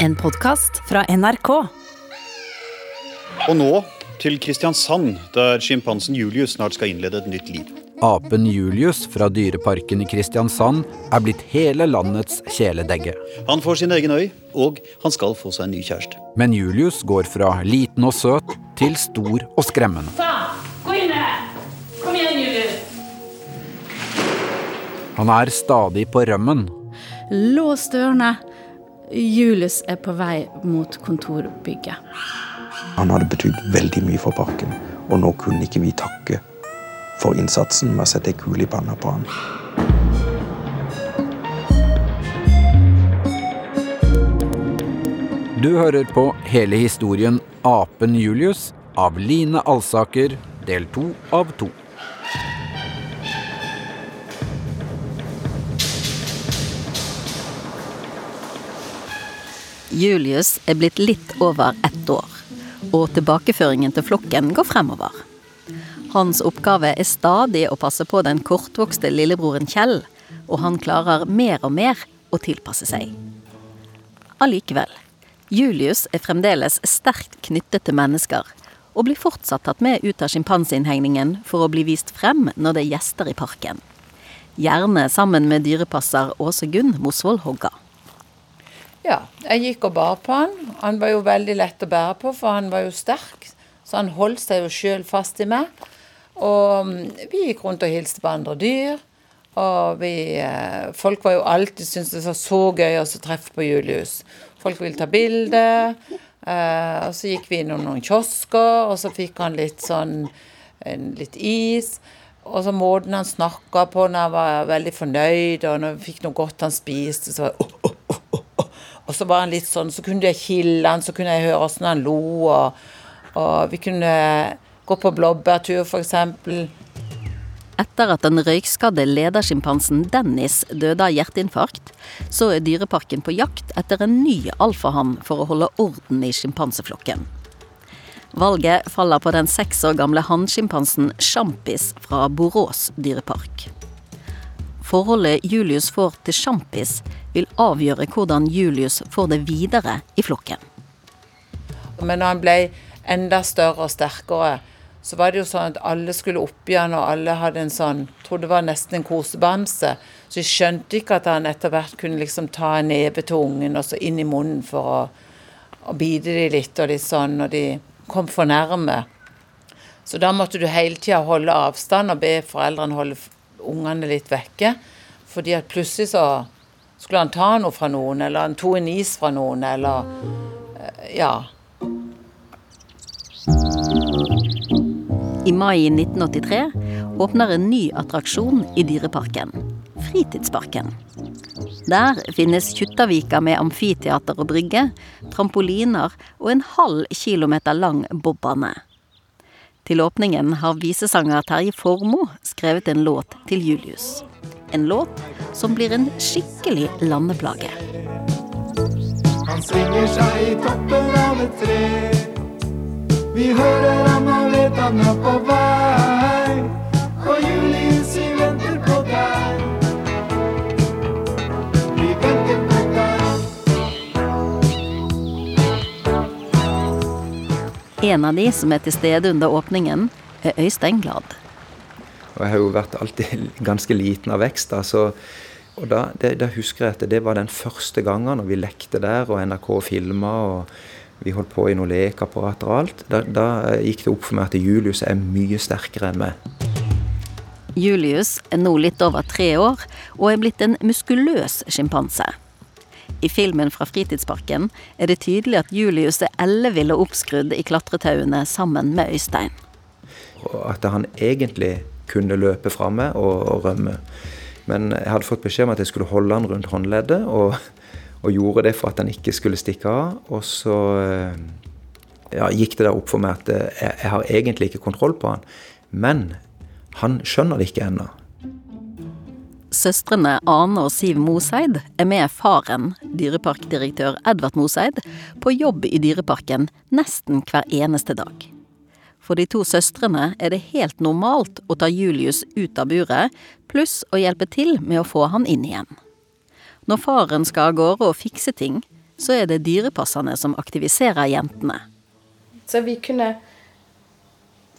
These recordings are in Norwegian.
En podkast fra NRK. Og nå til Kristiansand, der sjimpansen Julius snart skal innlede et nytt liv. Apen Julius fra Dyreparken i Kristiansand er blitt hele landets kjæledegge. Han får sin egen øy, og han skal få seg en ny kjæreste. Men Julius går fra liten og søt til stor og skremmende. Faen! Gå inn her! Kom igjen, Julius! Han er stadig på rømmen. Lås dørene. Julius er på vei mot kontorbygget. Han hadde betydd veldig mye for parken, og nå kunne ikke vi takke for innsatsen med å sette ei kule i panna på han. Du hører på hele historien Apen Julius av Line Alsaker, del to av to. Julius er blitt litt over ett år, og tilbakeføringen til flokken går fremover. Hans oppgave er stadig å passe på den kortvokste lillebroren Kjell, og han klarer mer og mer å tilpasse seg. Allikevel, Julius er fremdeles sterkt knyttet til mennesker, og blir fortsatt tatt med ut av sjimpanseinnhegningen for å bli vist frem når det er gjester i parken. Gjerne sammen med dyrepasser Åse Gunn Mosvold Hogga. Ja, jeg gikk og bar på han. Han var jo veldig lett å bære på, for han var jo sterk. Så han holdt seg jo sjøl fast i meg. Og mm, vi gikk rundt og hilste på andre dyr. Og vi eh, Folk var jo alltid syntes det var så gøy å treffe på Julius. Folk ville ta bilde. Eh, og så gikk vi innom noen kiosker, og så fikk han litt sånn litt is. Og så måten han snakka på når han var veldig fornøyd, og når vi fikk noe godt han spiste, så var det oh, oh. Og så var han litt sånn, så kunne jeg kille han, så kunne jeg høre åssen han lo, og, og vi kunne gå på blåbærtur, f.eks. Etter at den røykskadde ledersjimpansen Dennis døde av hjerteinfarkt, så er Dyreparken på jakt etter en ny alfahann for å holde orden i sjimpanseflokken. Valget faller på den seks år gamle hannsjimpansen Sjampis fra Borås dyrepark. Forholdet Julius får til Sjampis, vil avgjøre hvordan Julius får det videre i flokken. Men når han ble enda større og sterkere, så var det jo sånn at alle skulle opp igjen, og alle hadde en sånn Trodde det var nesten en kosebamse. Så jeg skjønte ikke at han etter hvert kunne liksom ta en neve til ungen og så inn i munnen for å, å bite de litt og litt sånn, når de kom for nærme. Så da måtte du hele tida holde avstand og be foreldrene holde ungene litt vekke. Fordi at plutselig så skulle han ta noe fra noen, eller han tok en is fra noen, eller Ja. I mai 1983 åpner en ny attraksjon i Dyreparken. Fritidsparken. Der finnes Kjuttaviga med amfiteater og brygge, trampoliner og en halv kilometer lang bobbane. Til åpningen har visesanger Terje Formoe skrevet en låt til Julius. En låt som blir en skikkelig landeplage. Han svinger seg i toppen av et tre. Vi hører han og vet han er på vei. Og Julius, En av de som er til stede under åpningen, er Øystein Glad. Og jeg har jo vært alltid ganske liten av vekst. da, så og da, det, da husker jeg at det var den første gangen når vi lekte der, og NRK filma, og vi holdt på i noen lekeapparater og alt. Da, da gikk det opp for meg at Julius er mye sterkere enn meg. Julius er nå litt over tre år og er blitt en muskuløs sjimpanse. I filmen fra Fritidsparken er det tydelig at Julius er ellevill og oppskrudd i klatretauene sammen med Øystein. At han egentlig kunne løpe fra og, og rømme. Men jeg hadde fått beskjed om at jeg skulle holde han rundt håndleddet, og, og gjorde det for at han ikke skulle stikke av. Og så eh, ja, gikk det da opp for meg at jeg, jeg har egentlig ikke kontroll på han. Men han skjønner det ikke ennå. Søstrene Ane og Siv Moseid er med faren, dyreparkdirektør Edvard Moseid, på jobb i Dyreparken nesten hver eneste dag. For de to søstrene er det helt normalt å ta Julius ut av buret, pluss å hjelpe til med å få han inn igjen. Når faren skal av gårde og fikse ting, så er det dyrepasserne som aktiviserer jentene. Så vi kunne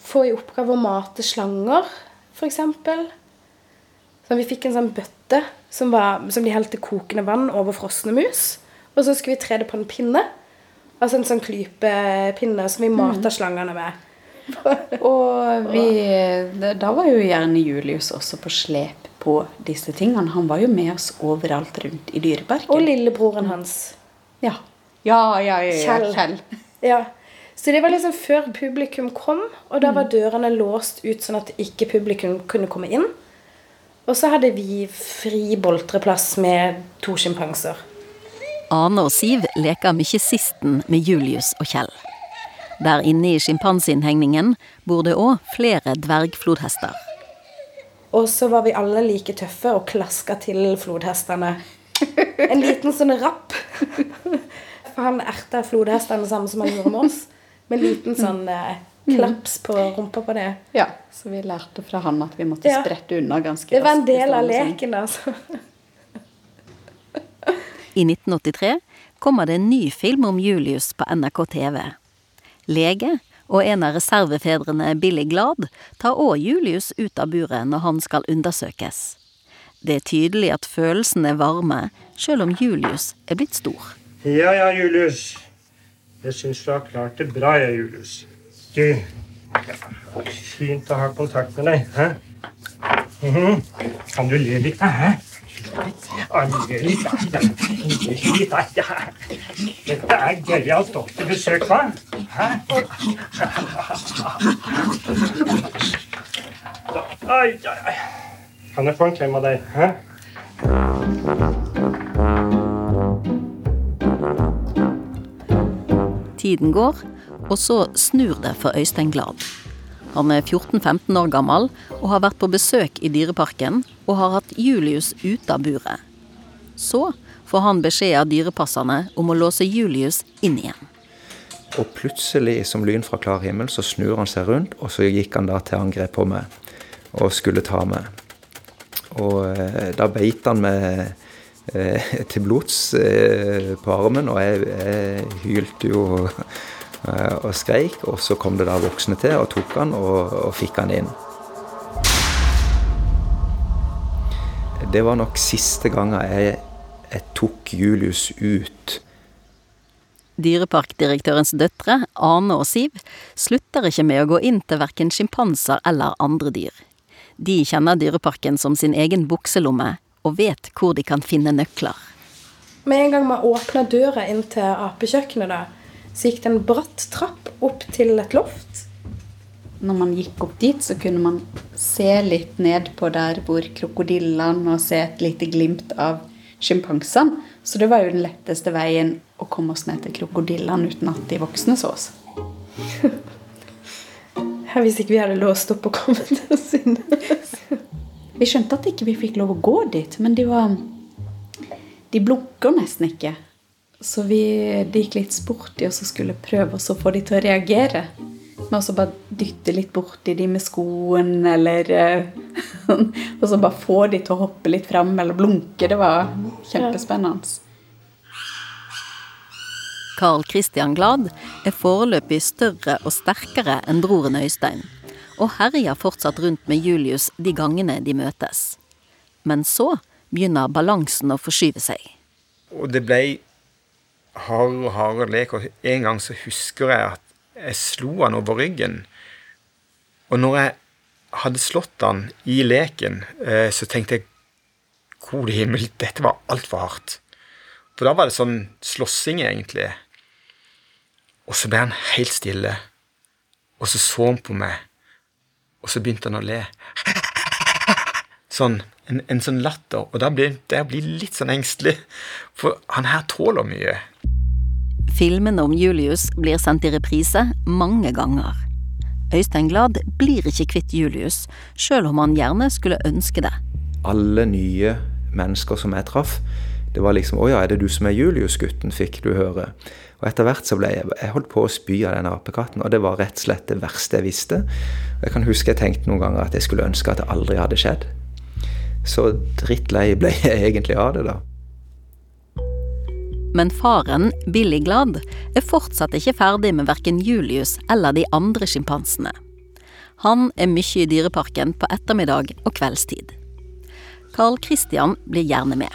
få i oppgave å mate slanger, f.eks. Så vi fikk en sånn bøtte som, var, som de helte kokende vann over frosne mus. Og så skulle vi tre det på en pinne. Altså en sånn klypepinne som vi mata slangene med. Og vi, da var jo gjerne Julius også på slep på disse tingene. Han var jo med oss overalt rundt i Dyreparken. Og lillebroren hans. Ja. Ja, ja, ja, ja. Kjell. Kjell. Ja. Så det var liksom før publikum kom, og da var dørene låst ut sånn at ikke publikum kunne komme inn. Og så hadde vi fri boltreplass med to sjimpanser. Ane og Siv leker mye sisten med Julius og Kjell. Der inne i sjimpanseinnhegningen bor det òg flere dvergflodhester. Og så var vi alle like tøffe og klaska til flodhestene. En liten sånn rapp. For han erta flodhestene samme som han gjorde med oss. Med en liten sånn eh, klaps på rumpa på det. Ja, så vi lærte fra han at vi måtte Ja. sprette unna ganske Det var en del av leken, altså. I 1983 kommer det en ny film om Julius på NRK TV. Lege og en av reservefedrene, Billy Glad, tar òg Julius ut av buret når han skal undersøkes. Det er tydelig at følelsene er varme, sjøl om Julius er blitt stor. Ja, ja, Julius. Jeg syns du har klart det bra, jeg, Julius. Du, fint å ha kontakt med deg. Hæ? Mhm. Kan du le litt? Hæ? Dette er gøyalt doktorbesøk, hva? Ai, ai, oi. Kan jeg få en klem av deg? Hæ? Tiden går, og så snur det for Øystein Glad. Han er 14-15 år gammel og har vært på besøk i Dyreparken og har hatt Julius ute av buret. Så får han beskjed av dyrepasserne om å låse Julius inn igjen. Og plutselig, som lyn fra klar himmel, så snur han seg rundt, og så gikk han da til angrep på meg og skulle ta meg. Og eh, da beit han meg eh, til blods eh, på armen, og jeg, jeg hylte jo og skreik. Og så kom det da voksne til og tok han og, og fikk han inn. Det var nok siste gangen jeg, jeg tok Julius ut. Dyreparkdirektørens døtre, Ane og Siv, slutter ikke med å gå inn til verken sjimpanser eller andre dyr. De kjenner Dyreparken som sin egen bukselomme, og vet hvor de kan finne nøkler. Med en gang man åpna døra inn til apekjøkkenet, da, så gikk det en bratt trapp opp til et loft. Når man gikk opp dit, så kunne man se litt ned på der hvor krokodillene og se et lite glimt av sjimpansene. Så det var jo den letteste veien å komme oss ned til krokodillene uten at de voksne så oss. Hvis ikke vi hadde låst opp og kommet oss inn. Vi skjønte at ikke vi fikk lov å gå dit, men de var De blunker nesten ikke. Så vi det gikk litt sport i oss og skulle prøve å få de til å reagere. Med å bare dytte litt borti de med skoen, eller eh, Og så bare få de til å hoppe litt fram eller blunke. Det var kjempespennende. Carl Christian Glad er foreløpig større og sterkere enn broren Øystein, og herjer fortsatt rundt med Julius de gangene de møtes. Men så begynner balansen å forskyve seg. Og det ble hardere og hardere lek, og en gang så husker jeg at jeg slo han over ryggen. Og når jeg hadde slått han i leken, eh, så tenkte jeg Gode himmel, dette var altfor hardt. For da var det sånn slåssing, egentlig. Og så ble han helt stille. Og så så han på meg, og så begynte han å le. Sånn, en, en sånn latter. Og da blir jeg litt sånn engstelig. For han her tåler mye. Filmene om Julius blir sendt i reprise mange ganger. Øystein Glad blir ikke kvitt Julius, sjøl om han gjerne skulle ønske det. Alle nye mennesker som jeg traff, det var liksom 'Å ja, er det du som er Julius-gutten?' fikk du høre. Og etter hvert så ble jeg Jeg holdt på å spy av den apekatten, og det var rett og slett det verste jeg visste. Og jeg kan huske jeg tenkte noen ganger at jeg skulle ønske at det aldri hadde skjedd. Så drittlei ble jeg egentlig av det, da. Men faren, Billy Glad, er fortsatt ikke ferdig med verken Julius eller de andre sjimpansene. Han er mye i dyreparken på ettermiddag og kveldstid. Carl Christian blir gjerne med.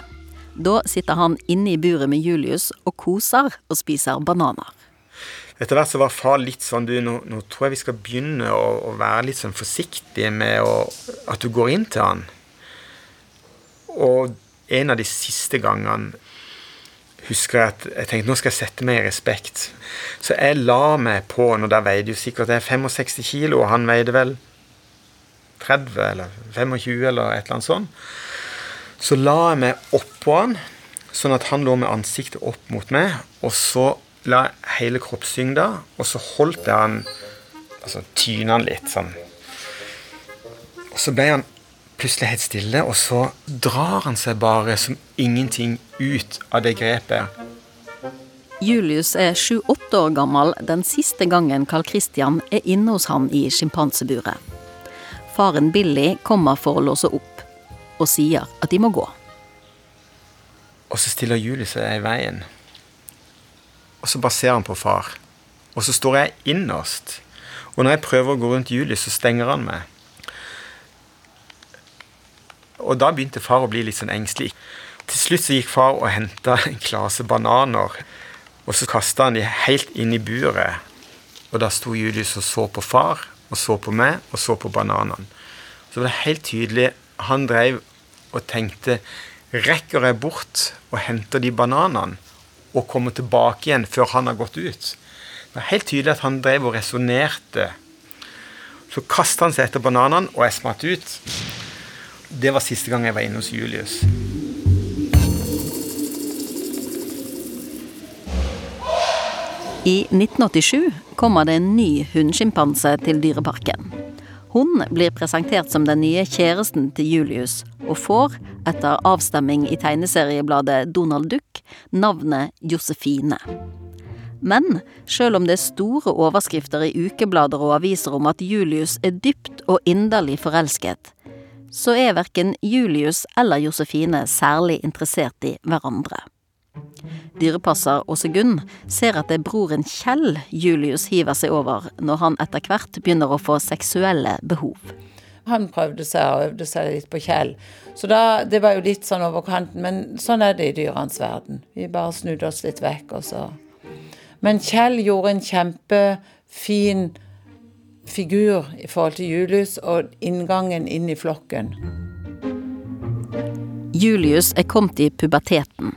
Da sitter han inne i buret med Julius og koser og spiser bananer. Etter hvert så var far litt sånn du, nå, nå tror jeg vi skal begynne å, å være litt sånn forsiktige med å, at du går inn til han. Og en av de siste gangene husker jeg at jeg tenkte nå skal jeg sette meg i respekt. Så jeg la meg på når der veide jo sikkert det er 65 kilo, og han veide vel 30 eller 25 eller et eller annet sånt. Så la jeg meg oppå han, sånn at han lå med ansiktet opp mot meg, og så la hele kroppssyngda, og så holdt jeg han Altså tyna han litt sånn. Og så ble han plutselig helt stille, og så drar han seg bare som ingenting ut av det grepet. Julius er sju-åtte år gammel den siste gangen Carl Christian er inne hos han i sjimpanseburet. Faren Billy kommer for å låse opp, og sier at de må gå. Og så stiller Julius seg i veien. Og så bare ser han på far. Og så står jeg innerst. Og når jeg prøver å gå rundt Julius, så stenger han meg. Og da begynte far å bli litt sånn engstelig. Til slutt så gikk far og henta en klase bananer. Og så kasta han de helt inn i buret. Og da sto Julius og så på far, og så på meg, og så på bananene. Så var det helt tydelig Han dreiv og tenkte Rekker jeg bort og henter de bananene? og kommer tilbake igjen før han har gått ut. Det var helt tydelig at han drev og resonnerte. Så kasta han seg etter bananene, og jeg smatt ut. Det var siste gang jeg var inne hos Julius. I 1987 kommer det en ny hunnsjimpanse til Dyreparken. Hun blir presentert som den nye kjæresten til Julius, og får, etter avstemming i tegneseriebladet Donald Duck, navnet Josefine. Men selv om det er store overskrifter i ukeblader og aviser om at Julius er dypt og inderlig forelsket, så er verken Julius eller Josefine særlig interessert i hverandre. Dyrepasser Åse Gunn ser at det er broren Kjell Julius hiver seg over når han etter hvert begynner å få seksuelle behov. Han prøvde seg og øvde seg litt på Kjell. Så da, det var jo litt sånn over kanten, men sånn er det i dyrenes verden. Vi bare snudde oss litt vekk, og så Men Kjell gjorde en kjempefin figur i forhold til Julius og inngangen inn i flokken. Julius er kommet i puberteten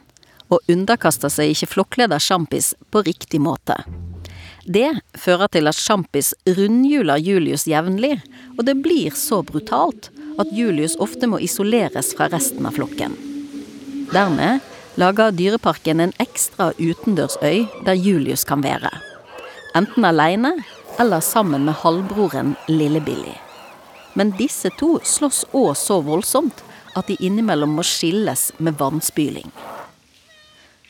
og underkaster seg ikke flokkleder Sjampis på riktig måte. Det fører til at Sjampis rundhjuler Julius jevnlig, og det blir så brutalt at Julius ofte må isoleres fra resten av flokken. Dermed lager Dyreparken en ekstra utendørsøy der Julius kan være. Enten aleine eller sammen med halvbroren Lille-Billy. Men disse to slåss òg så voldsomt at de innimellom må skilles med vannspyling.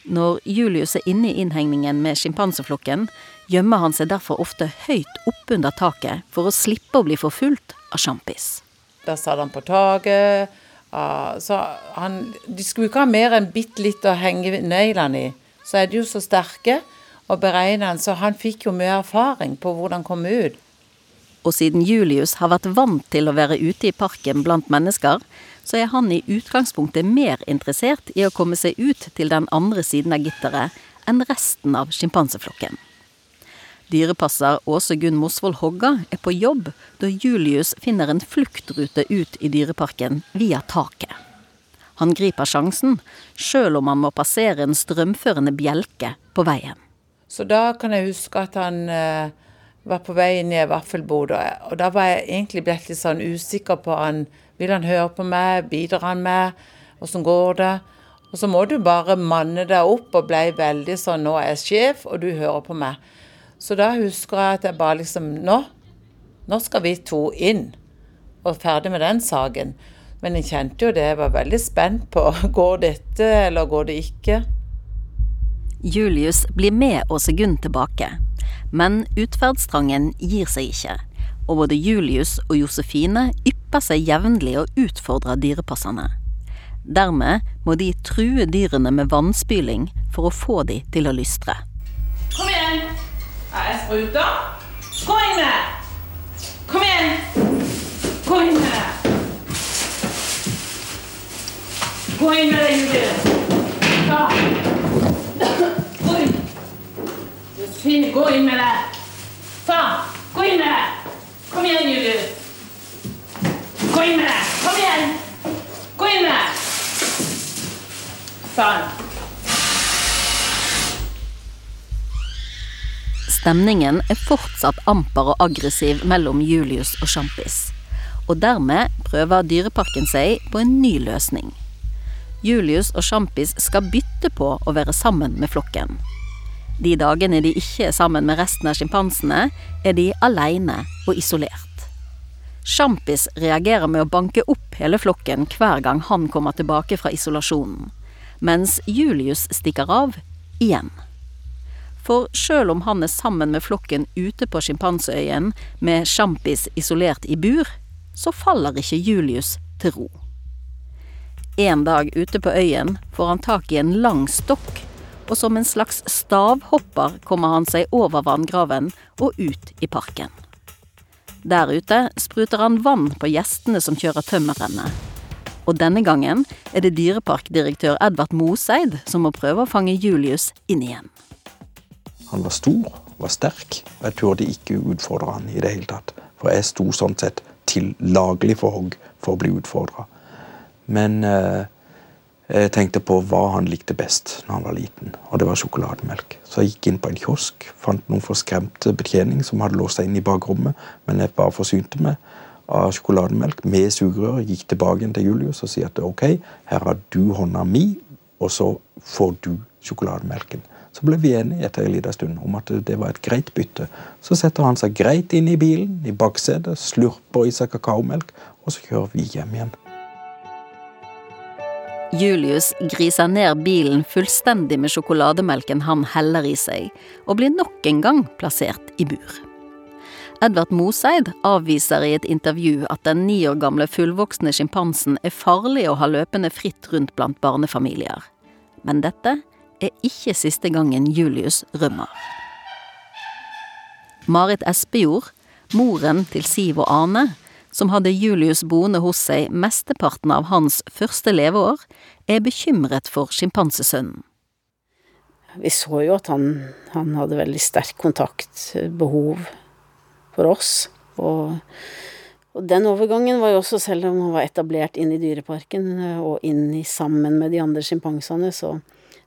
Når Julius er inne i innhegningen med sjimpanseflokken, gjemmer han seg derfor ofte høyt oppunder taket for å slippe å bli forfulgt av sjampis. Der satt han på taket. Så han, de skulle ikke ha mer enn bitte litt å henge neglene i. Så er de jo så sterke og beregner så han fikk jo mye erfaring på hvordan komme ut. Og siden Julius har vært vant til å være ute i parken blant mennesker, så er han i utgangspunktet mer interessert i å komme seg ut til den andre siden av gitteret enn resten av sjimpanseflokken. Dyrepasser Åse Gunn Mosvold Hogga er på jobb da Julius finner en fluktrute ut i dyreparken via taket. Han griper sjansen, sjøl om han må passere en strømførende bjelke på veien. Så da kan jeg huske at han eh, var på vei inn i ei og da var jeg egentlig blitt litt sånn usikker på han vil han høre på meg? Bidrar han med? Åssen går det? Og så må du bare manne deg opp og bli veldig sånn Nå er jeg sjef, og du hører på meg. Så da husker jeg at jeg bare liksom Nå, nå skal vi to inn. Og ferdig med den saken. Men jeg kjente jo det, jeg var veldig spent på går dette, eller går det ikke. Julius blir med Åse Gunn tilbake, men utferdstrangen gir seg ikke og både Julius og Josefine ypper seg jevnlig og utfordrer dyrepasserne. Dermed må de true dyrene med vannspyling for å få de til å lystre. Kom igjen! Er jeg spruta. Gå inn med! Kom igjen! Gå inn med det! Gå inn med det, Julius! Ta! Gå inn! Josefine, gå inn med det! Faen! Gå inn med det! Kom igjen, Julius! Gå inn med det! Kom igjen! Gå inn med det! Faen. Stemningen er fortsatt amper og aggressiv mellom Julius og Sjampis. Og dermed prøver Dyreparken seg på en ny løsning. Julius og Sjampis skal bytte på å være sammen med flokken. De dagene de ikke er sammen med resten av sjimpansene, er de aleine og isolert. Sjampis reagerer med å banke opp hele flokken hver gang han kommer tilbake fra isolasjonen, mens Julius stikker av igjen. For sjøl om han er sammen med flokken ute på Sjimpanseøyen med Sjampis isolert i bur, så faller ikke Julius til ro. En dag ute på øyen får han tak i en lang stokk, og som en slags stavhopper kommer han seg over vanngraven og ut i parken. Der ute spruter han vann på gjestene som kjører tømmerrennet. Og denne gangen er det dyreparkdirektør Edvard Moseid som må prøve å fange Julius inn igjen. Han var stor, var sterk, og jeg turde ikke utfordre han i det hele tatt. For jeg sto sånn sett tillagelig for hogg for å bli utfordra. Men eh, jeg tenkte på hva han likte best når han var liten, og det var sjokolademelk. Så jeg gikk inn på en kiosk, fant noen forskremte betjening som hadde låst seg inn i bakrommet, men jeg bare forsynte meg av sjokolademelk med sugerør. Gikk tilbake til Julius og sier at ok, her har du hånda mi, og så får du sjokolademelken. Så ble vi enige etter en liten stund om at det var et greit bytte. Så setter han seg greit inn i bilen, i baksetet, slurper i seg kakaomelk, og så kjører vi hjem igjen. Julius griser ned bilen fullstendig med sjokolademelken han heller i seg, og blir nok en gang plassert i bur. Edvard Moseid avviser i et intervju at den ni år gamle fullvoksne sjimpansen er farlig å ha løpende fritt rundt blant barnefamilier. Men dette er ikke siste gangen Julius rømmer. Marit Espejord, moren til Siv og Ane, som hadde Julius boende hos seg mesteparten av hans første leveår, er bekymret for sjimpansesønnen. Vi så jo at han, han hadde veldig sterk kontaktbehov for oss. Og, og, den overgangen var jo også, selv om han var etablert inn i Dyreparken og inn i sammen med de andre sjimpansene, så,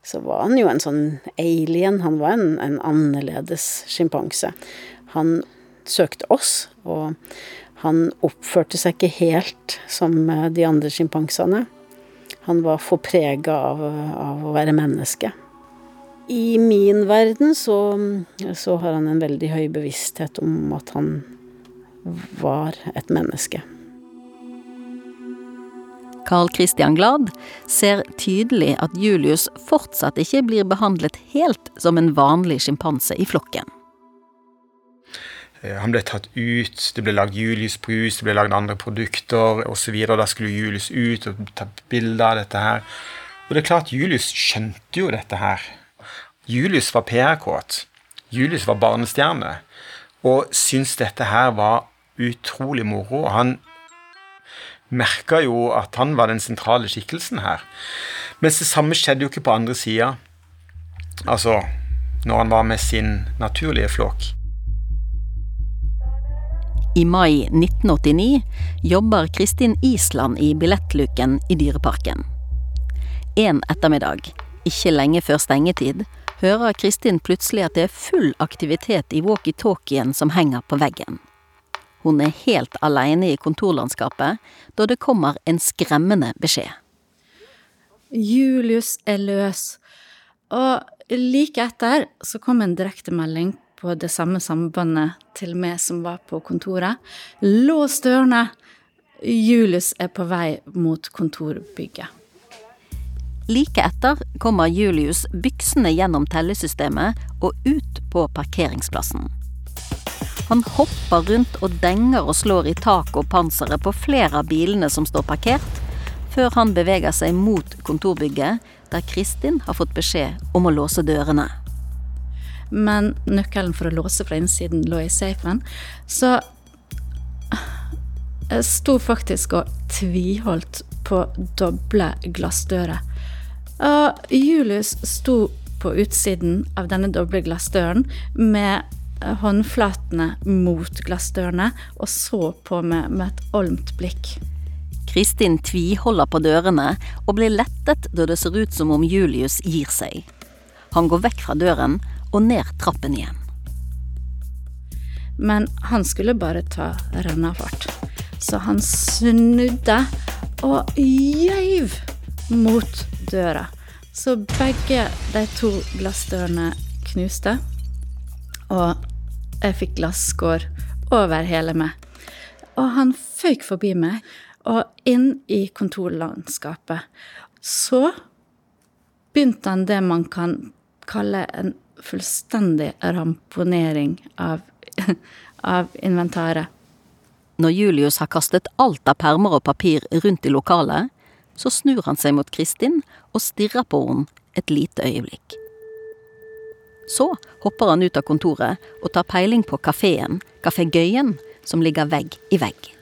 så, var han jo en sånn alien. Han var en, en annerledes sjimpanse. Han søkte oss, og han oppførte seg ikke helt som de andre sjimpansene. Han var for prega av, av, å være menneske. I min verden så, så har han en veldig høy bevissthet om at han var et menneske. Carl Christian Glad ser tydelig at Julius fortsatt ikke blir behandlet helt som en vanlig sjimpanse i flokken. Eh, han ble tatt ut, det ble lagd Julius-brus, det ble lagd andre produkter osv. Da skulle Julius ut og ta bilder av dette her. Og det er klart, Julius skjønte jo dette her. Julius var PR-kåt. Julius var barnestjerne. Og syntes dette her var utrolig moro. Han merka jo at han var den sentrale skikkelsen her. Mens det samme skjedde jo ikke på andre sida. Altså når han var med sin naturlige flokk. I mai 1989 jobber Kristin Island i billettluken i Dyreparken. En ettermiddag, ikke lenge før stengetid, hører Kristin plutselig at det er full aktivitet i walkietalkien som henger på veggen. Hun er helt aleine i kontorlandskapet da det kommer en skremmende beskjed. Julius er løs. Og like etter så kom en direktemelding på det samme sambandet til meg som var på kontoret. Lås dørene! Julius er på vei mot kontorbygget. Like etter kommer Julius byksende gjennom tellesystemet og ut på parkeringsplassen. Han hopper rundt og denger og slår i taket og panseret på flere av bilene som står parkert, før han beveger seg mot kontorbygget, der Kristin har fått beskjed om å låse dørene. Men nøkkelen for å låse fra innsiden lå i safen, så jeg sto faktisk og tviholdt på doble glassdører. Og Julius sto på utsiden av denne doble glassdøren med håndflatene mot glassdørene og så på meg med et olmt blikk. Kristin tviholder på dørene og blir lettet da det ser ut som om Julius gir seg. Han går vekk fra døren og ned trappen igjen. Men han skulle bare ta rennafart, så han snudde og gjøv mot døra. Så begge de to glassdørene knuste, og jeg fikk glasskår over hele meg. Og han føyk forbi meg og inn i kontorlandskapet. Så begynte han det man kan kalle en fullstendig ramponering av, av inventaret. Når Julius har kastet alt av permer og papir rundt i lokalet, så snur han seg mot Kristin og stirrer på henne et lite øyeblikk. Så hopper han ut av kontoret og tar peiling på kafeen, Kafé Gøyen, som ligger vegg i vegg.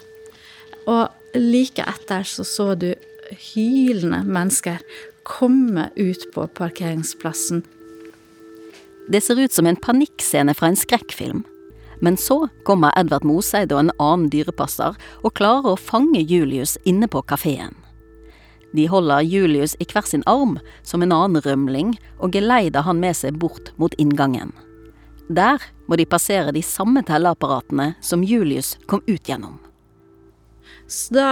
Og like etter så så du hylende mennesker komme ut på parkeringsplassen. Det ser ut som en panikkscene fra en skrekkfilm. Men så kommer Edvard Moseid og en annen dyrepasser og klarer å fange Julius inne på kafeen. De holder Julius i hver sin arm som en annen rømling og geleider han med seg bort mot inngangen. Der må de passere de samme telleapparatene som Julius kom ut gjennom. Så da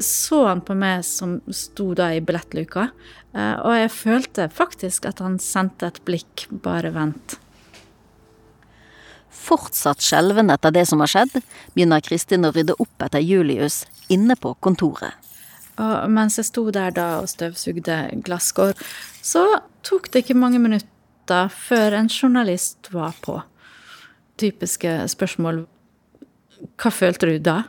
så han på meg som sto da i billettluka, og jeg følte faktisk at han sendte et blikk 'bare vent'. Fortsatt skjelven etter det som har skjedd, begynner Kristin å rydde opp etter Julius inne på kontoret. Og mens jeg sto der da og støvsugde glasskår, så tok det ikke mange minutter før en journalist var på. Typiske spørsmål Hva følte du da?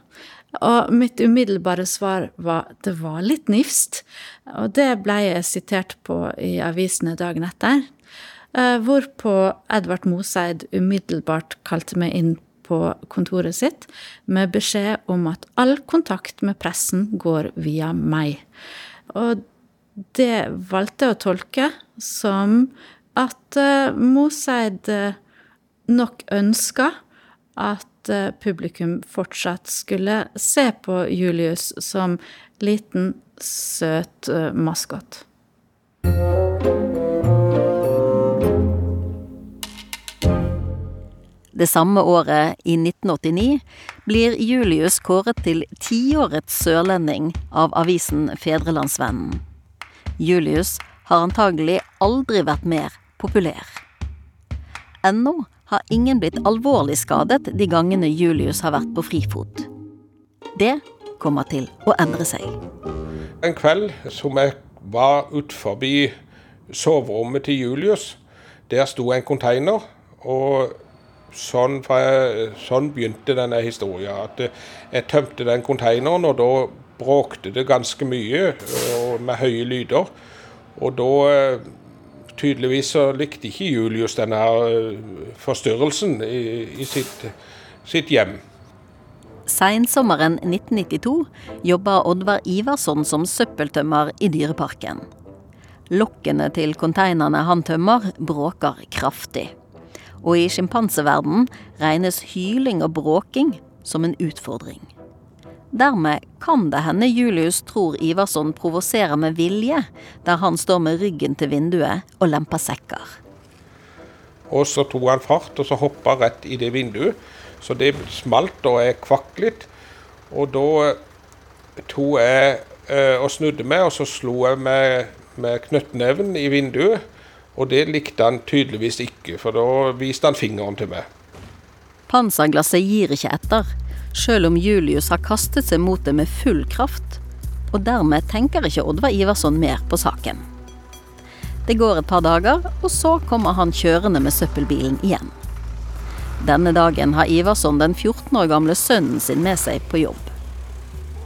Og mitt umiddelbare svar var det var litt nifst. Og det ble jeg sitert på i avisene dagen etter. Eh, hvorpå Edvard Moseid umiddelbart kalte meg inn på kontoret sitt med beskjed om at all kontakt med pressen går via meg. Og det valgte jeg å tolke som at eh, Moseid eh, nok ønska at publikum fortsatt skulle se på Julius som liten, søt maskot. Det samme året, i 1989, blir Julius kåret til tiårets sørlending av avisen Fedrelandsvennen. Julius har antagelig aldri vært mer populær. Ennå har ingen blitt alvorlig skadet de gangene Julius har vært på frifot. Det kommer til å endre seg. En kveld som jeg var utenfor soverommet til Julius, der sto en container. og sånn, sånn, begynte denne historien. At jeg tømte den konteineren, og da bråkte det ganske mye med høye lyder. Og da Tydeligvis så likte ikke Julius denne forstyrrelsen i, i sitt, sitt hjem. Seinsommeren 1992 jobber Oddvar Ivarsson som søppeltømmer i Dyreparken. Lokkene til konteinerne han tømmer, bråker kraftig og i sjimpanseverdenen regnes hyling og bråking som en utfordring. Dermed kan det hende Julius tror Ivarsson provoserer med vilje, der han står med ryggen til vinduet og lemper sekker. Og så tok han fart og så hoppa rett i det vinduet, så det smalt og jeg kvakk litt. Og da tok jeg eh, og snudde meg, og så slo jeg med, med knyttneven i vinduet. Og det likte han tydeligvis ikke, for da viste han fingeren til meg. Panserglasset gir ikke etter, sjøl om Julius har kastet seg mot det med full kraft. Og dermed tenker ikke Oddvar Iversson mer på saken. Det går et par dager, og så kommer han kjørende med søppelbilen igjen. Denne dagen har Iversson den 14 år gamle sønnen sin med seg på jobb.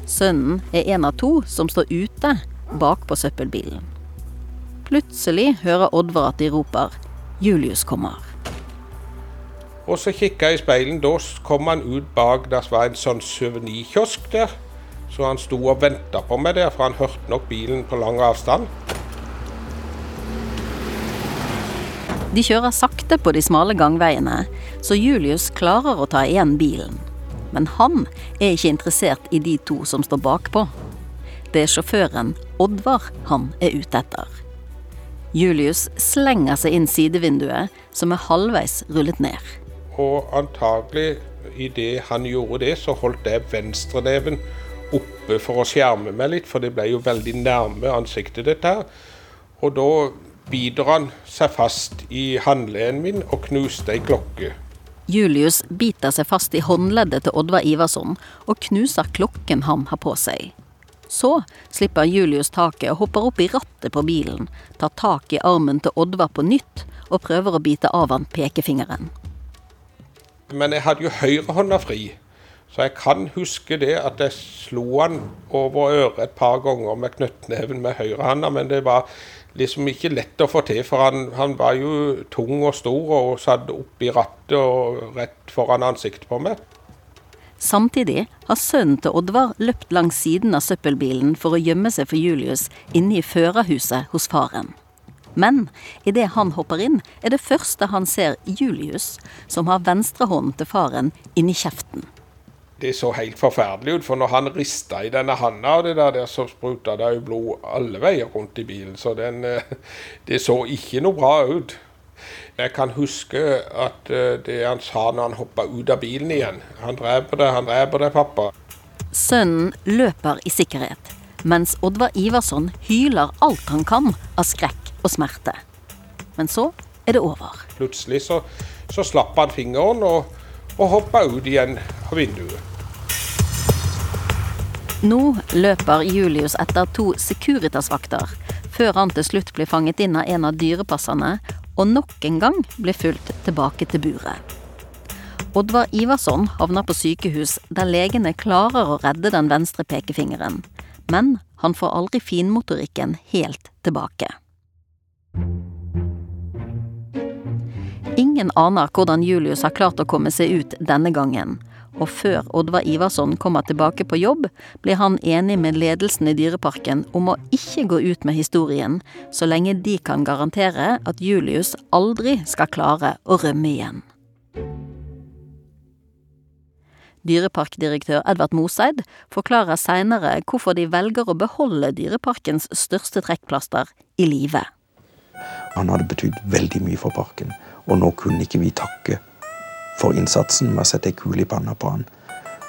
Sønnen er en av to som står ute bak på søppelbilen. Plutselig hører Oddvar at de roper 'Julius kommer'. Og så kikka jeg i speilen. Da kom han ut bak der var en sånn suvenirkiosk der. Så han sto og venta på meg der, for han hørte nok bilen på lang avstand. De kjører sakte på de smale gangveiene, så Julius klarer å ta igjen bilen. Men han er ikke interessert i de to som står bakpå. Det er sjåføren, Oddvar, han er ute etter. Julius slenger seg inn sidevinduet, som er halvveis rullet ned. Og antagelig idet han gjorde det, så holdt jeg venstreneven oppe for å skjerme meg litt, for det ble jo veldig nærme ansiktet, dette her. Og da biter han seg fast i håndleden min og knuste ei klokke. Julius biter seg fast i håndleddet til Oddvar Ivarsson og knuser klokken han har på seg. Så slipper Julius taket og hopper opp i rattet på bilen, tar tak i armen til Oddvar på nytt og prøver å bite av han pekefingeren. Men jeg hadde jo høyrehånda fri, så jeg kan huske det at jeg slo han over øret et par ganger med knyttneven med høyrehånda, men det var liksom ikke lett å få til, for han, han var jo tung og stor og satt oppi rattet og rett foran ansiktet på meg. Samtidig har sønnen til Oddvar løpt langs siden av søppelbilen for å gjemme seg for Julius inne i førerhuset hos faren. Men idet han hopper inn, er det første han ser Julius, som har venstrehånden til faren inni kjeften. Det så helt forferdelig ut, for når han rista i denne handa av det der, så spruta det jo blod alle veier rundt i bilen. Så den, eh, det så ikke noe bra ut. Jeg kan huske at eh, det han sa når han hoppa ut av bilen igjen. Han dreper det, han dreper det, pappa. Sønnen løper i sikkerhet, mens Oddvar Iversson hyler alt han kan av skrekk og smerte. Men så er det over. Plutselig så, så slapp han fingeren og, og hoppa ut igjen av vinduet. Nå løper Julius etter to Securitas-vakter, før han til slutt blir fanget inn av en av dyrepasserne og nok en gang blir fulgt tilbake til buret. Oddvar Ivarsson havner på sykehus, der legene klarer å redde den venstre pekefingeren. Men han får aldri finmotorikken helt tilbake. Ingen aner hvordan Julius har klart å komme seg ut denne gangen, og før Oddvar Ivarsson kommer tilbake på jobb, blir han enig med ledelsen i Dyreparken om å ikke gå ut med historien, så lenge de kan garantere at Julius aldri skal klare å rømme igjen. Dyreparkdirektør Edvard Moseid forklarer seinere hvorfor de velger å beholde Dyreparkens største trekkplaster i live. Han hadde betydd veldig mye for parken, og nå kunne ikke vi takke for innsatsen med å sette ei kule i panna på han.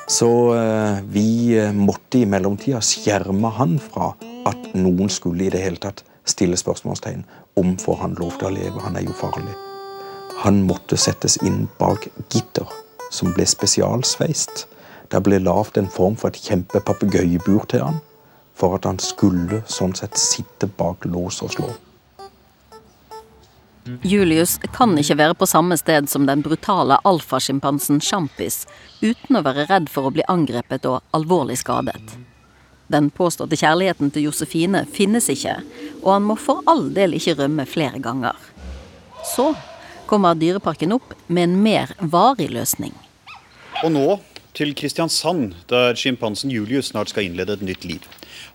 Så eh, vi eh, måtte i mellomtida skjerme han fra at noen skulle i det hele tatt stille spørsmålstegn om får han lov til å leve, han er jo farlig. Han måtte settes inn bak gitter, som ble spesialsveist. Det ble lagd en form for et kjempepapegøyebur til han, for at han skulle sånn sett sitte bak lås og slå. Julius kan ikke være på samme sted som den brutale alfasjimpansen Sjampis uten å være redd for å bli angrepet og alvorlig skadet. Den påståtte kjærligheten til Josefine finnes ikke, og han må for all del ikke rømme flere ganger. Så kommer Dyreparken opp med en mer varig løsning. Og nå til Kristiansand, der sjimpansen Julius snart skal innlede et nytt liv.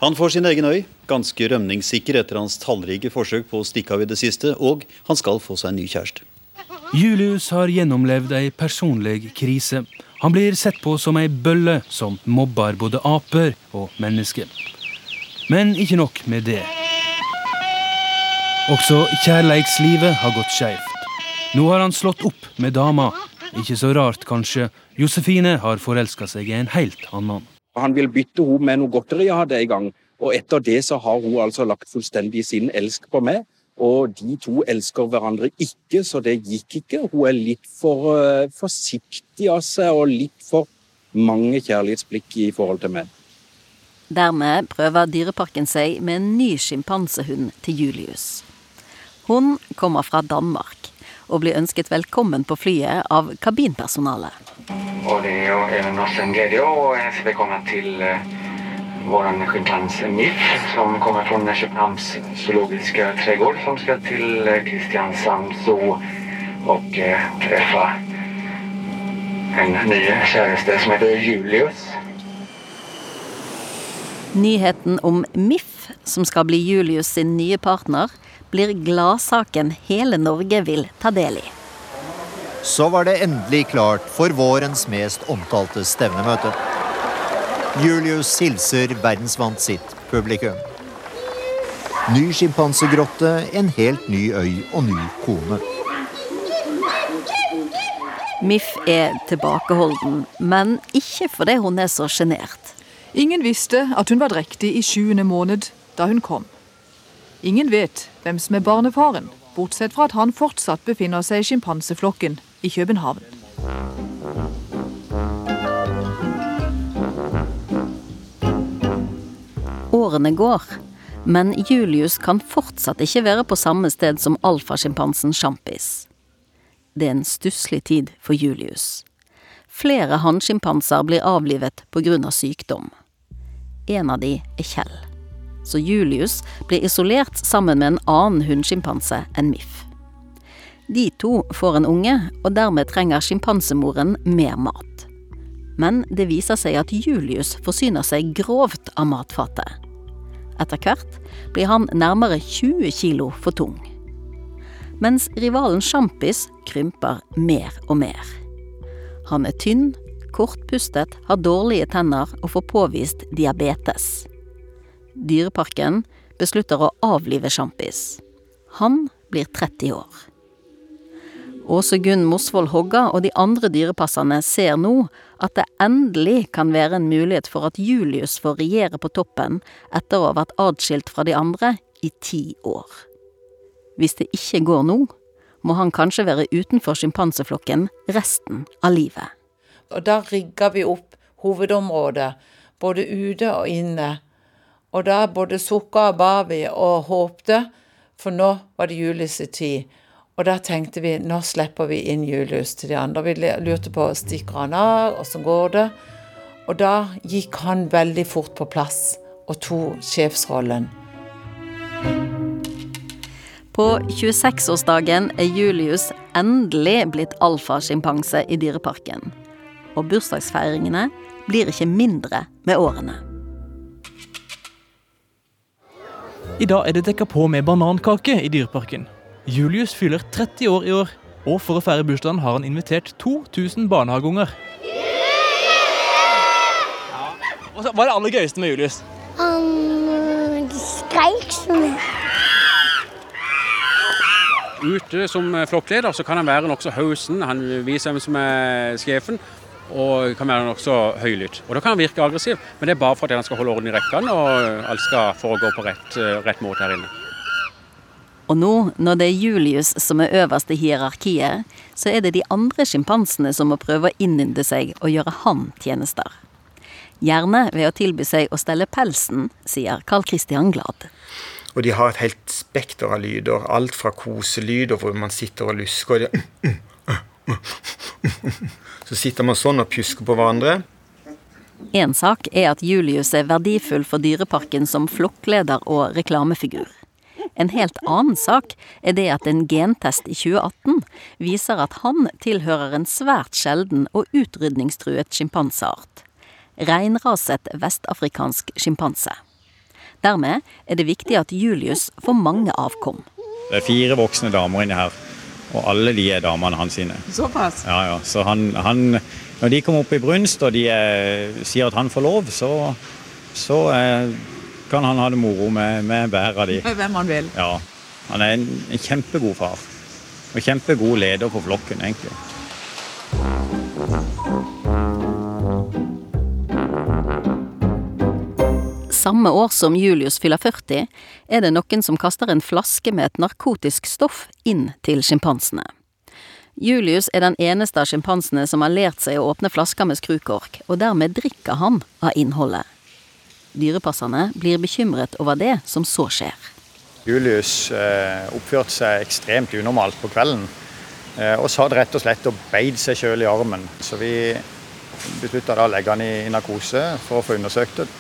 Han får sin egen øy, ganske rømningssikker etter hans tallrike forsøk på å stikke av i det siste, og han skal få seg en ny kjæreste. Julius har gjennomlevd ei personlig krise. Han blir sett på som ei bølle som mobber både aper og mennesker. Men ikke nok med det. Også kjærleikslivet har gått skeivt. Nå har han slått opp med dama. Ikke så rart, kanskje. Josefine har forelska seg i en helt annen. Han vil bytte henne med noe godteri jeg hadde en gang, og etter det så har hun altså lagt fullstendig sin elsk på meg. Og de to elsker hverandre ikke, så det gikk ikke. Hun er litt for uh, forsiktig av seg og litt for mange kjærlighetsblikk i forhold til meg. Dermed prøver Dyreparken seg med en ny sjimpansehund til Julius. Hun kommer fra Danmark og blir ønsket velkommen på flyet av kabinpersonalet. Og det er en glädje att hälsa välkommen till til vår schimpans MIF, som kommer fra Københavns zoologiske tregård, som skal til eh, Kristiansand Zoo og eh, träffa en ny kjæreste som heter Julius. Nyheten om Miff, som skal bli Julius sin nye partner, blir gladsaken hele Norge vil ta del i. Så var det endelig klart for vårens mest omtalte stevnemøte. Julius hilser verdensvant sitt publikum. Ny sjimpansegrotte, en helt ny øy og ny kone. Miff er tilbakeholden, men ikke fordi hun er så sjenert. Ingen visste at hun var drektig i sjuende måned da hun kom. Ingen vet hvem som er barnefaren, bortsett fra at han fortsatt befinner seg i sjimpanseflokken i København. Årene går, men Julius kan fortsatt ikke være på samme sted som alfasjimpansen Sjampis. Det er en stusslig tid for Julius. Flere hannsjimpanser blir avlivet grunn av sykdom. En av de er Kjell. Så Julius blir isolert sammen med en annen hunnsjimpanse enn Miff. De to får en unge, og dermed trenger sjimpansemoren mer mat. Men det viser seg at Julius forsyner seg grovt av matfatet. Etter hvert blir han nærmere 20 kilo for tung. Mens rivalen Sjampis krymper mer og mer. Han er tynn, kortpustet, har dårlige tenner og får påvist diabetes. Dyreparken beslutter å avlive Sjampis. Han blir 30 år. Åse Gunn Mosvold Hogga og de andre dyrepasserne ser nå at det endelig kan være en mulighet for at Julius får regjere på toppen etter å ha vært adskilt fra de andre i ti år. Hvis det ikke går nå, må han kanskje være utenfor sjimpanseflokken resten av livet. Og da rigga vi opp hovedområdet, både ute og inne. Og da både sukka og ba vi og håpte, for nå var det Julius' tid. Og da tenkte vi nå slipper vi inn Julius til de andre. Vi lurte på stikker han av, åssen går det? Og da gikk han veldig fort på plass og tok sjefsrollen. På 26-årsdagen er Julius endelig blitt alfasjimpanse i Dyreparken. Og bursdagsfeiringene blir ikke mindre med årene. I dag er det dekka på med banankake i Dyreparken. Julius fyller 30 år i år, og for å feire bursdagen har han invitert 2000 barnehageunger. Hva er det aller gøyeste med Julius? Han skreik sånn. Ute som flokkleder så kan han være nokså hausen. Han viser hvem som er sjefen. Og kan være nokså høylytt. Og da kan han virke aggressiv, men det er bare for at han skal holde orden i rekkene og alt skal foregå på rett, rett måte her inne. Og nå, når det er Julius som er øverst i hierarkiet, så er det de andre sjimpansene som må prøve å innynde seg og gjøre han tjenester. Gjerne ved å tilby seg å stelle pelsen, sier Carl Christian Glad. Og de har et helt spekter av lyder. Alt fra koselyder hvor man sitter og lusker. og det- Så sitter man sånn og pjusker på hverandre. En sak er at Julius er verdifull for Dyreparken som flokkleder og reklamefigur. En helt annen sak er det at en gentest i 2018 viser at han tilhører en svært sjelden og utrydningstruet sjimpanseart. Reinraset vestafrikansk sjimpanse. Dermed er det viktig at Julius får mange avkom. Det er fire voksne damer inni her, og alle de er damene hans sine. Såpass? Ja, ja. Så han, han Når de kommer opp i brunst og de er, sier at han får lov, så, så er, kan han ha det moro med, med av de. Med hvem han vil. Ja. Han er en, en kjempegod far. Og kjempegod leder for flokken, egentlig. Samme år som Julius fyller 40, er det noen som kaster en flaske med et narkotisk stoff inn til sjimpansene. Julius er den eneste av sjimpansene som har lært seg å åpne flasker med skrukork, og dermed drikker han av innholdet. Dyrepasserne blir bekymret over det som så skjer. Julius eh, oppførte seg ekstremt unormalt på kvelden. Eh, og satt rett og slett og beit seg sjøl i armen. Så vi beslutta å legge han i narkose for å få undersøkt det.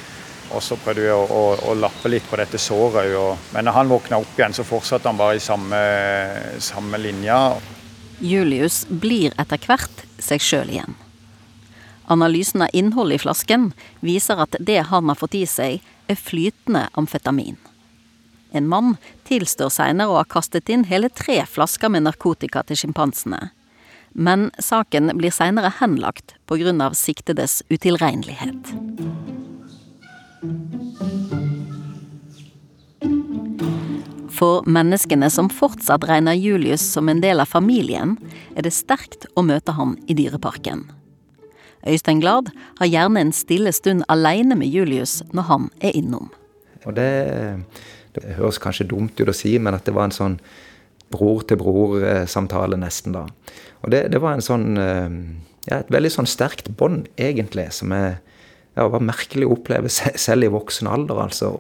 Og så prøvde vi å, å, å lappe litt på dette såret. Og, men når han våkna opp igjen, så fortsatte han bare i samme, samme linja. Julius blir etter hvert seg sjøl igjen. Analysen av innholdet i flasken viser at det han har fått i seg, er flytende amfetamin. En mann tilstår seinere å ha kastet inn hele tre flasker med narkotika til sjimpansene. Men saken blir seinere henlagt pga. siktedes utilregnelighet. For menneskene som fortsatt regner Julius som en del av familien, er det sterkt å møte han i dyreparken. Øystein Glad har gjerne en stille stund aleine med Julius når han er innom. Og det, det høres kanskje dumt ut å si, men at det var en sånn bror-til-bror-samtale nesten da. Og det, det var en sånn ja, et veldig sånn sterkt bånd, egentlig, som er, ja, var merkelig å oppleve selv i voksen alder, altså.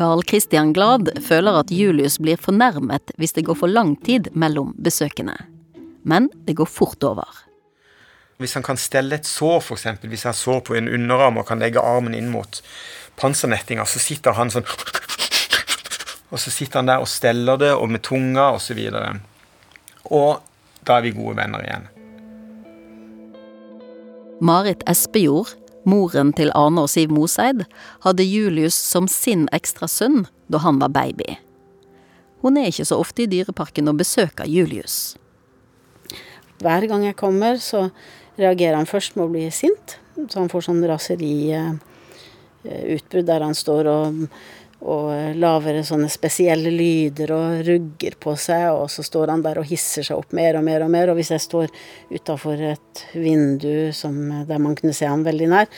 Carl Christian Glad føler at Julius blir fornærmet hvis det går for lang tid mellom besøkene. Men det går fort over. Hvis han kan stelle et sår, f.eks. hvis jeg sår på en underarm og kan legge armen inn mot pansernettinga, så sitter han sånn Og så sitter han der og steller det, og med tunga, osv. Og, og da er vi gode venner igjen. Marit Espejord, moren til Arne og Siv Moseid, hadde Julius som sin ekstra sønn da han var baby. Hun er ikke så ofte i Dyreparken og besøker Julius. Hver gang jeg kommer, så reagerer han først med å bli sint. Så han får sånn raseriutbrudd der han står og, og lager sånne spesielle lyder og rugger på seg, og så står han der og hisser seg opp mer og mer og mer. Og hvis jeg står utafor et vindu som, der man kunne se han veldig nær,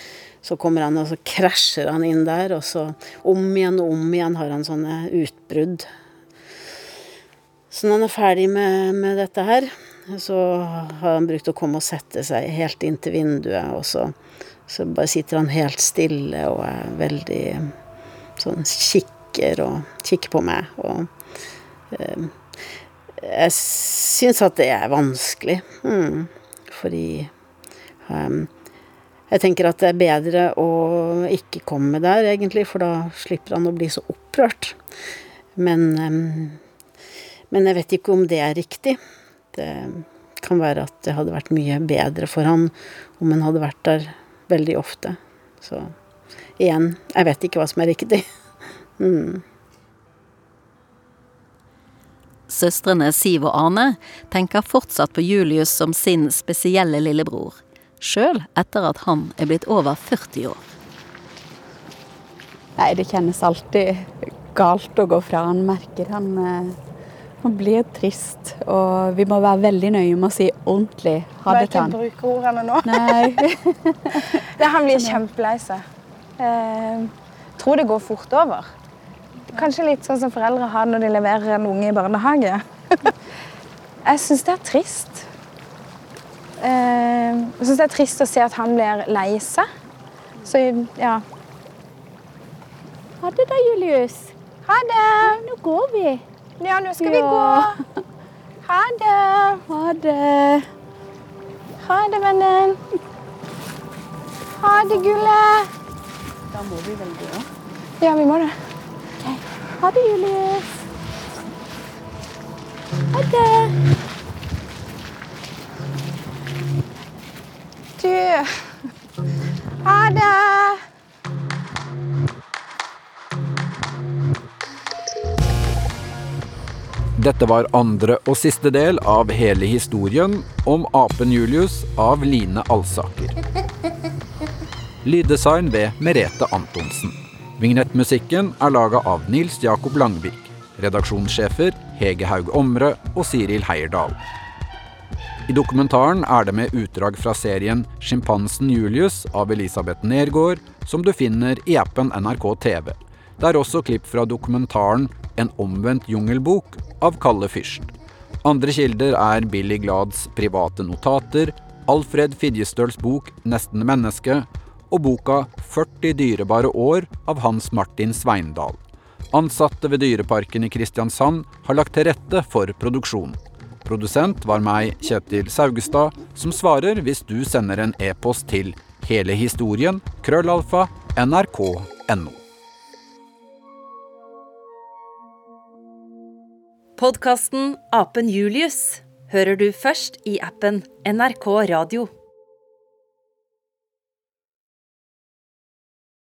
så kommer han og så krasjer han inn der, og så om igjen og om igjen har han sånne utbrudd. Så når han er ferdig med, med dette her, så har han brukt å komme og sette seg helt inntil vinduet, og så, så bare sitter han helt stille og er veldig sånn kikker og kikker på meg. Og eh, jeg syns at det er vanskelig, mm, fordi um, jeg tenker at det er bedre å ikke komme der, egentlig, for da slipper han å bli så opprørt. Men, um, men jeg vet ikke om det er riktig. Det kan være at det hadde vært mye bedre for han om han hadde vært der veldig ofte. Så igjen, jeg vet ikke hva som er riktig. Mm. Søstrene Siv og Arne tenker fortsatt på Julius som sin spesielle lillebror, sjøl etter at han er blitt over 40 år. Nei, det kjennes alltid galt å gå fra. Han merker han han blir trist, og vi må være veldig nøye med å si ordentlig ha det til han. Må jeg ikke bruke ordene nå? Nei. det, han blir kjempelei seg. Eh, tror det går fort over. Kanskje litt sånn som foreldre har når de leverer en unge i barnehage. jeg syns det er trist. Eh, jeg syns det er trist å se at han blir lei seg. Så ja. Ha det da, Julius. Ha det. Nå går vi. Ja, nå skal ja. vi gå. Ha det. Ha det. Ha det, vennen. Ha det, gullet. Da må vi vel gå? Ja, vi må det. Okay. Ha det, Julius. Ha det. Du Ha det. Dette var andre og siste del av hele historien om apen Julius av Line Alsaker. Lyddesign ved Merete Antonsen. Vignettmusikken er laga av Nils Jakob Langvik. Redaksjonssjefer Hege Haug Omre og Siril Heierdal. I dokumentaren er det med utdrag fra serien 'Sjimpansen Julius' av Elisabeth Nergård, som du finner i appen NRK TV. Det er også klipp fra dokumentaren 'En omvendt jungelbok' av Kalle Fyrst. Andre kilder er Billy Glads private notater, Alfred Fidjestøls bok 'Nesten menneske' og boka 40 dyrebare år av Hans Martin Sveindal. Ansatte ved Dyreparken i Kristiansand har lagt til rette for produksjon. Produsent var meg, Kjetil Saugestad, som svarer hvis du sender en e-post til hele historien krøllalfa nrk.no. Podkasten Apen Julius hører du først i appen NRK Radio.